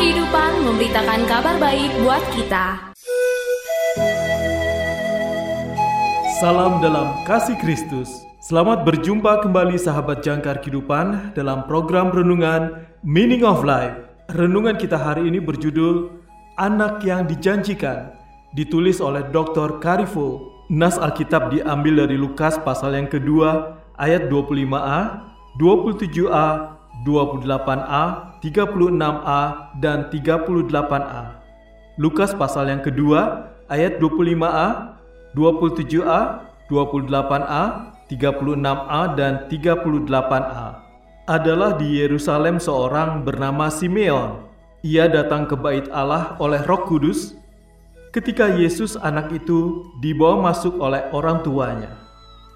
kehidupan memberitakan kabar baik buat kita Salam dalam kasih Kristus. Selamat berjumpa kembali sahabat jangkar kehidupan dalam program renungan Meaning of Life. Renungan kita hari ini berjudul Anak yang Dijanjikan, ditulis oleh Dr. Karifo. Nas Alkitab diambil dari Lukas pasal yang kedua ayat 25a, 27a, 28a, 36a, dan 38a. Lukas pasal yang kedua ayat 25a, 27a, 28a, 36a, dan 38a adalah di Yerusalem seorang bernama Simeon. Ia datang ke bait Allah oleh Roh Kudus ketika Yesus anak itu dibawa masuk oleh orang tuanya.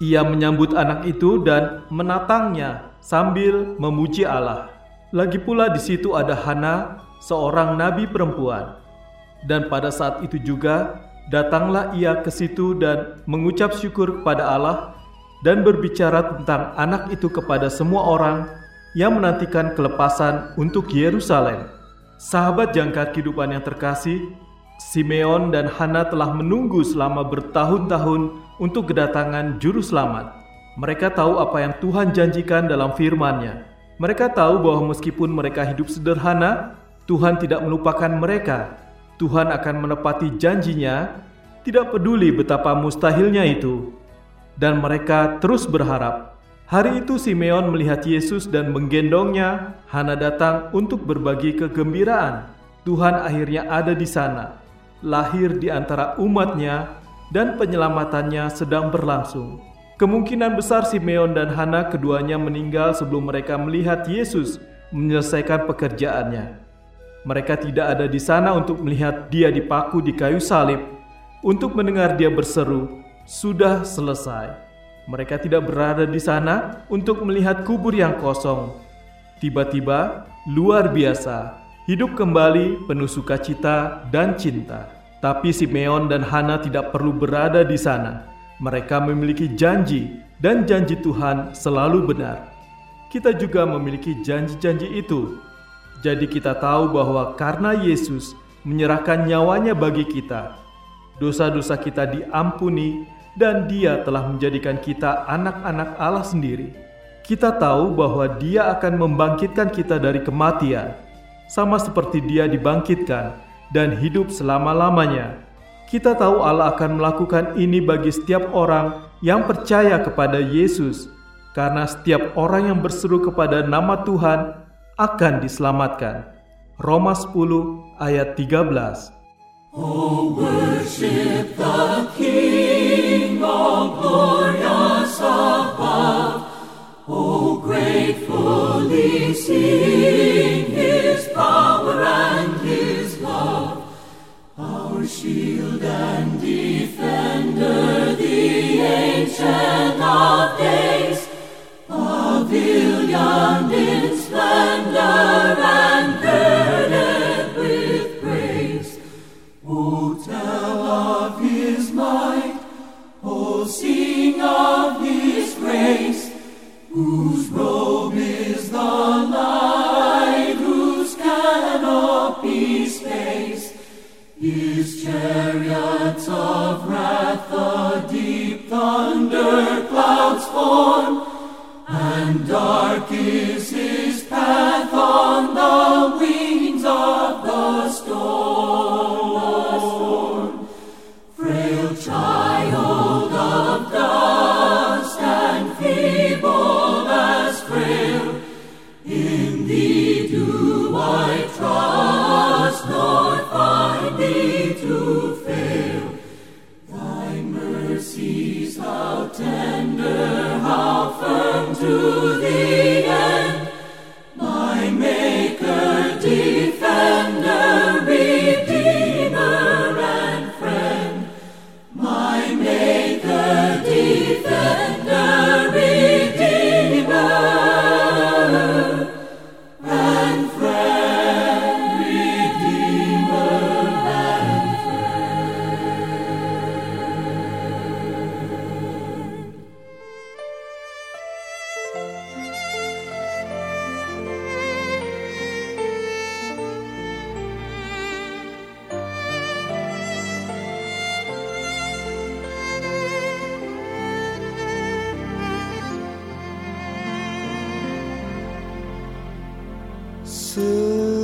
Ia menyambut anak itu dan menatangnya sambil memuji Allah. Lagi pula di situ ada Hana, seorang nabi perempuan. Dan pada saat itu juga datanglah ia ke situ dan mengucap syukur kepada Allah dan berbicara tentang anak itu kepada semua orang yang menantikan kelepasan untuk Yerusalem. Sahabat jangkar kehidupan yang terkasih, Simeon dan Hana telah menunggu selama bertahun-tahun untuk kedatangan juru selamat. Mereka tahu apa yang Tuhan janjikan dalam firman-Nya. Mereka tahu bahwa meskipun mereka hidup sederhana, Tuhan tidak melupakan mereka Tuhan akan menepati janjinya, tidak peduli betapa mustahilnya itu. Dan mereka terus berharap. Hari itu Simeon melihat Yesus dan menggendongnya. Hana datang untuk berbagi kegembiraan. Tuhan akhirnya ada di sana, lahir di antara umatnya, dan penyelamatannya sedang berlangsung. Kemungkinan besar Simeon dan Hana keduanya meninggal sebelum mereka melihat Yesus menyelesaikan pekerjaannya. Mereka tidak ada di sana untuk melihat dia dipaku di kayu salib, untuk mendengar dia berseru, "Sudah selesai." Mereka tidak berada di sana untuk melihat kubur yang kosong. Tiba-tiba, luar biasa, hidup kembali penuh sukacita dan cinta. Tapi Simeon dan Hana tidak perlu berada di sana. Mereka memiliki janji, dan janji Tuhan selalu benar. Kita juga memiliki janji-janji itu jadi kita tahu bahwa karena Yesus menyerahkan nyawanya bagi kita, dosa-dosa kita diampuni dan dia telah menjadikan kita anak-anak Allah sendiri. Kita tahu bahwa dia akan membangkitkan kita dari kematian, sama seperti dia dibangkitkan dan hidup selama-lamanya. Kita tahu Allah akan melakukan ini bagi setiap orang yang percaya kepada Yesus, karena setiap orang yang berseru kepada nama Tuhan akan diselamatkan. Roma 10 ayat 13. Oh, worship the King of glorious above. Oh, gratefully sing His power shield and defender, the ancient of days, pavilion in splendor and girded with praise. Oh, tell of His might, oh, sing of His grace, whose robe is the light, whose canopy space. His chariots of wrath the deep thunder clouds form, and dark is his path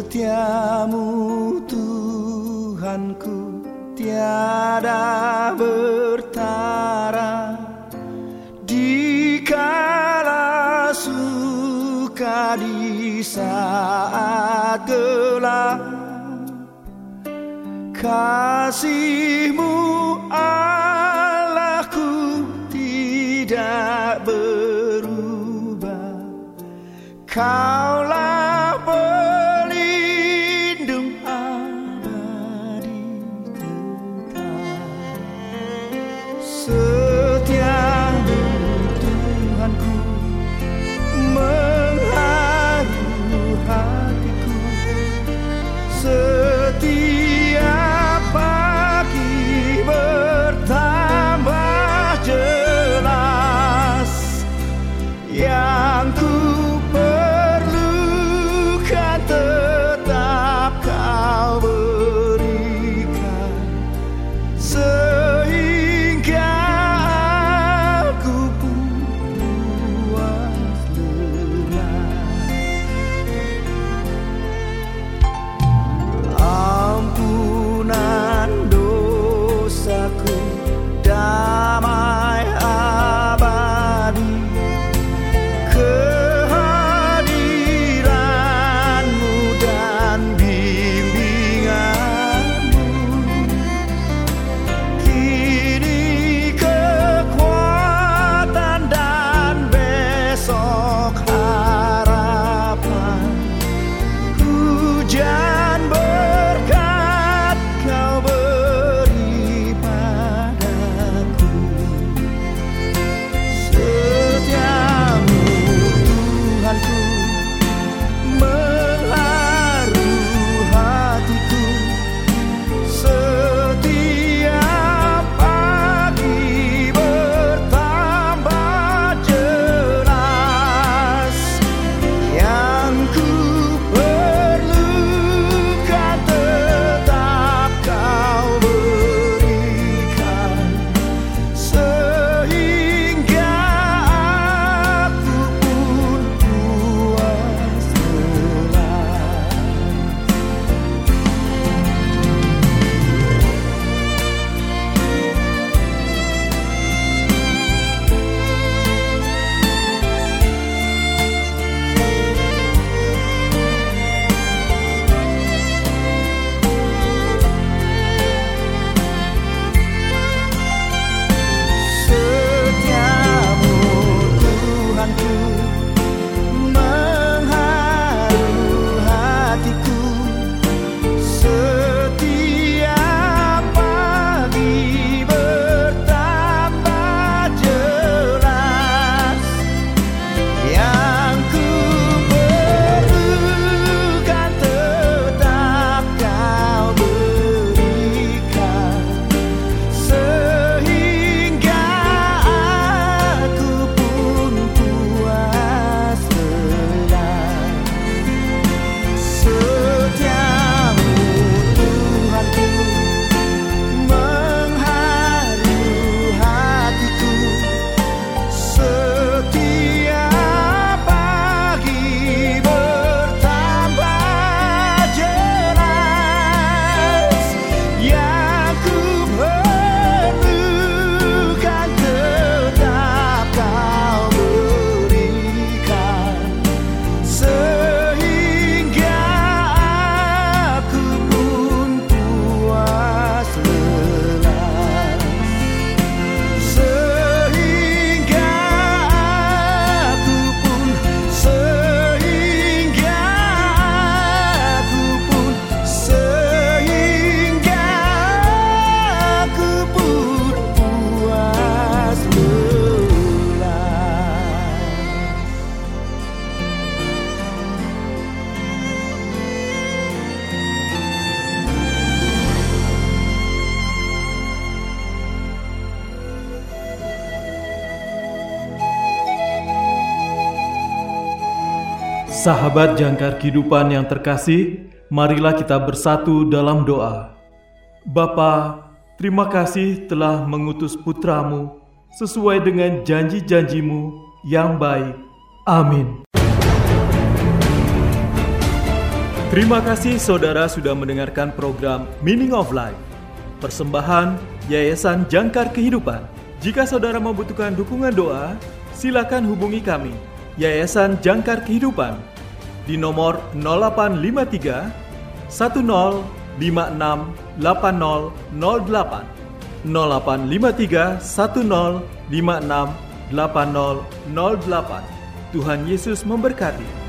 Setiamu Tuhanku tiada bertara. Di kala suka di saat gelap kasihmu Allahku tidak berubah. Kaulah Sahabat jangkar kehidupan yang terkasih, marilah kita bersatu dalam doa. Bapa, terima kasih telah mengutus putramu sesuai dengan janji-janjimu yang baik. Amin. Terima kasih saudara sudah mendengarkan program Meaning of Life. Persembahan Yayasan Jangkar Kehidupan. Jika saudara membutuhkan dukungan doa, silakan hubungi kami. Yayasan Jangkar Kehidupan di nomor 0853 1056 8008 0853 1056 8008 Tuhan Yesus memberkati.